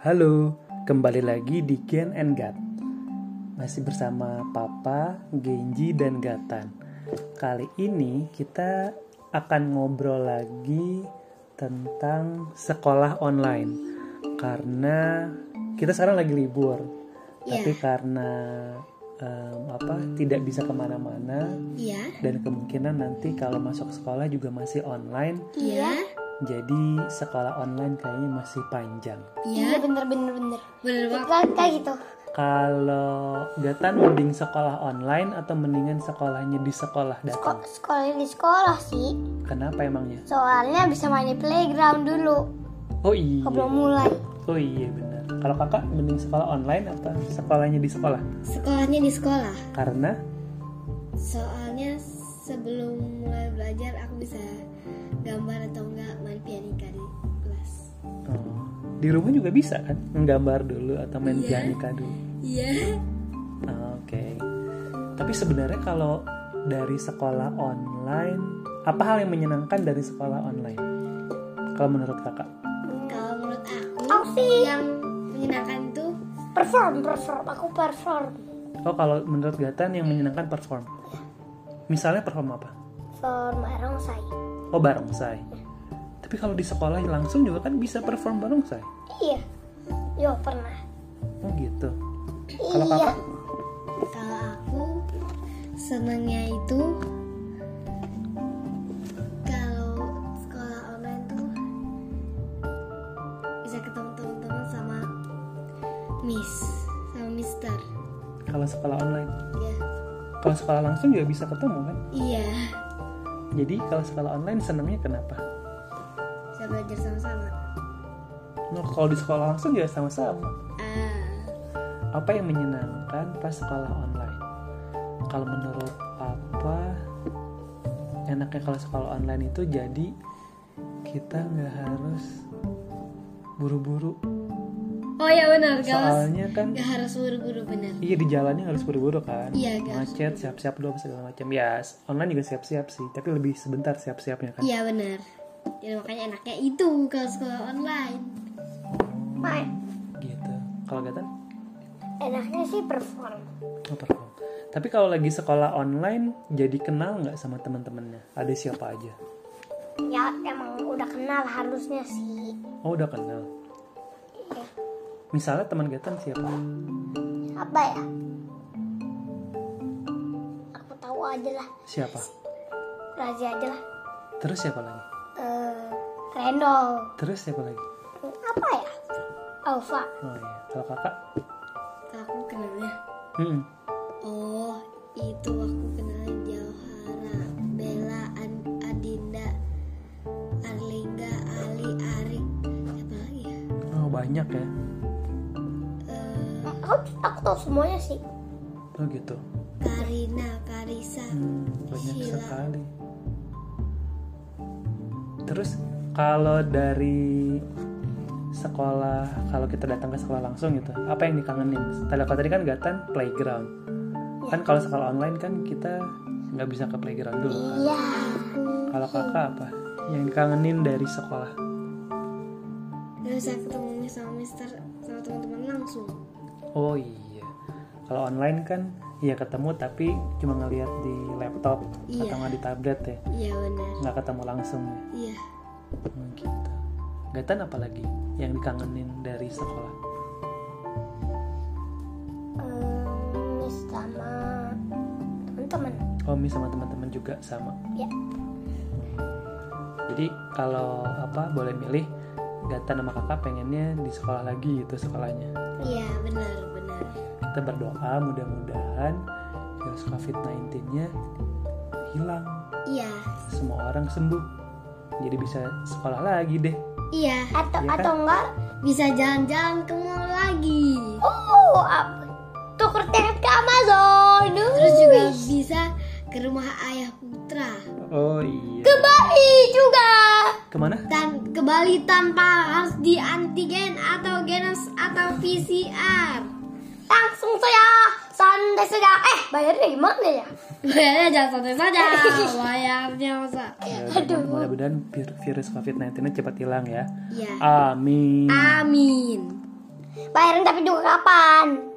Halo, kembali lagi di Gen and Gat. Masih bersama Papa, Genji, dan Gatan. Kali ini kita akan ngobrol lagi tentang sekolah online. Karena kita sekarang lagi libur. Iya. Tapi karena em, apa tidak bisa ke mana-mana Iya. dan kemungkinan nanti kalau masuk sekolah juga masih online. Iya. Jadi sekolah online kayaknya masih panjang. Iya. bener bener bener Bener banget. kayak gitu Kalau Gatan mending sekolah online atau mendingan sekolahnya di sekolah datang? Ko- sekolahnya di sekolah sih Kenapa emangnya? soalnya bisa main di playground dulu Oh iya. belum mulai Oh iya benar. Kalau kakak mending sekolah online atau sekolahnya di sekolah? Sekolahnya di sekolah. Karena Soalnya sebelum mulai belajar aku bisa gambar atau di rumah juga bisa kan menggambar dulu atau main Iya. pianika dulu. Iya. Ah, Oke. Tapi sebenarnya kalau dari sekolah online, apa hal yang menyenangkan dari sekolah online? Kalau menurut kakak? Kalau menurut aku, sih. yang menyenangkan itu perform perform aku perform Oh kalau menurut Gatan yang menyenangkan perform. Misalnya perform apa? perform barongsai Oh barongsai. Tapi kalau di sekolah langsung juga kan bisa perform barongsai. iya yo pernah Oh gitu. Kalau iya kakak? kalau aku senangnya itu kalau sekolah online tuh bisa ketemu teman-teman sama Miss sama Mister. Kalau sekolah online. Ya. Kalau sekolah langsung juga bisa ketemu kan? Iya. Jadi kalau sekolah online senangnya kenapa? Belajar sama-sama. Nah, kalau di sekolah langsung juga sama-sama. Ah, Apa yang menyenangkan pas sekolah online? Kalau menurut Papa, enaknya kalau sekolah online itu jadi kita nggak harus buru-buru. Oh ya benar, harus Soalnya kan gak harus buru-buru benar. Iya di jalannya harus buru-buru kan Iya, Macet, siap-siap dulu segala macam Ya online juga siap-siap sih Tapi lebih sebentar siap-siapnya kan Iya benar. Ya makanya enaknya itu kalau sekolah online. main Gitu Kalau Gatan? enaknya sih perform Oh, perform. Tapi kalau lagi sekolah online Jadi kenal nggak sama teman-temannya? Ada siapa aja? ya emang udah kenal harusnya sih Oh udah kenal Iya. Misalnya teman Gatan siapa? apa ya aku tahu aja lah Siapa? Razi aja lah Terus siapa lagi? Eh Rendo Terus siapa lagi? apa ya Alfa Oh iya Kalau kakak? Aku kenalnya. Hmm. Oh, itu aku kenalnya Jauhara, Bella, An- Adinda, Arlingga, Ali, Arik, siapa lagi ya? Oh banyak ya Eh, aku aku tahu semuanya sih Oh gitu Karina, Karisa, Hmm, banyak Sheila. sekali. Terus kalau dari sekolah, kalau kita datang ke sekolah langsung gitu, apa yang dikangenin? Tadi kalau tadi kan Gatan playground. Kan kalau sekolah online kan kita nggak bisa ke playground dulu. Kan? iya Kalau kakak apa? Yang dikangenin dari sekolah? Gak bisa ketemunya sama Mister, sama teman-teman langsung. Oh iya. Kalau online kan ya ketemu tapi cuma ngeliat di laptop Iya. atau nggak di tablet ya, Iya benar. nggak ketemu langsung ya. Iya. Hmm, gitu. Gatan apa lagi yang dikangenin dari sekolah? Em, Miss sama teman-teman Oh, mi sama teman-teman juga sama. ya Jadi kalau apa boleh milih Gatan sama kakak pengennya di sekolah lagi gitu sekolahnya. Iya benar. Kita berdoa mudah-mudahan virus COVID-19-nya hilang, Iya. semua orang sembuh. Jadi bisa sekolah lagi deh. Iya. atau Iya kan? atau enggak Bisa jalan-jalan ke mall lagi. oh apa tuker tiket ke Amazon Terus juga bisa ke rumah ayah putra. Oh iya. ke Bali juga Ke mana? Dan ke Bali tanpa harus di antigen atau genos atau PCR. Langsung saya santai saja eh bayarnya gimana ya Bayarnya jangan santai saja. Bayarnya masa. Ya, mudah-mudahan vir- virus COVID-19 nya cepat hilang ya. Iya. Amin. Amin. Bayarin tapi juga kapan?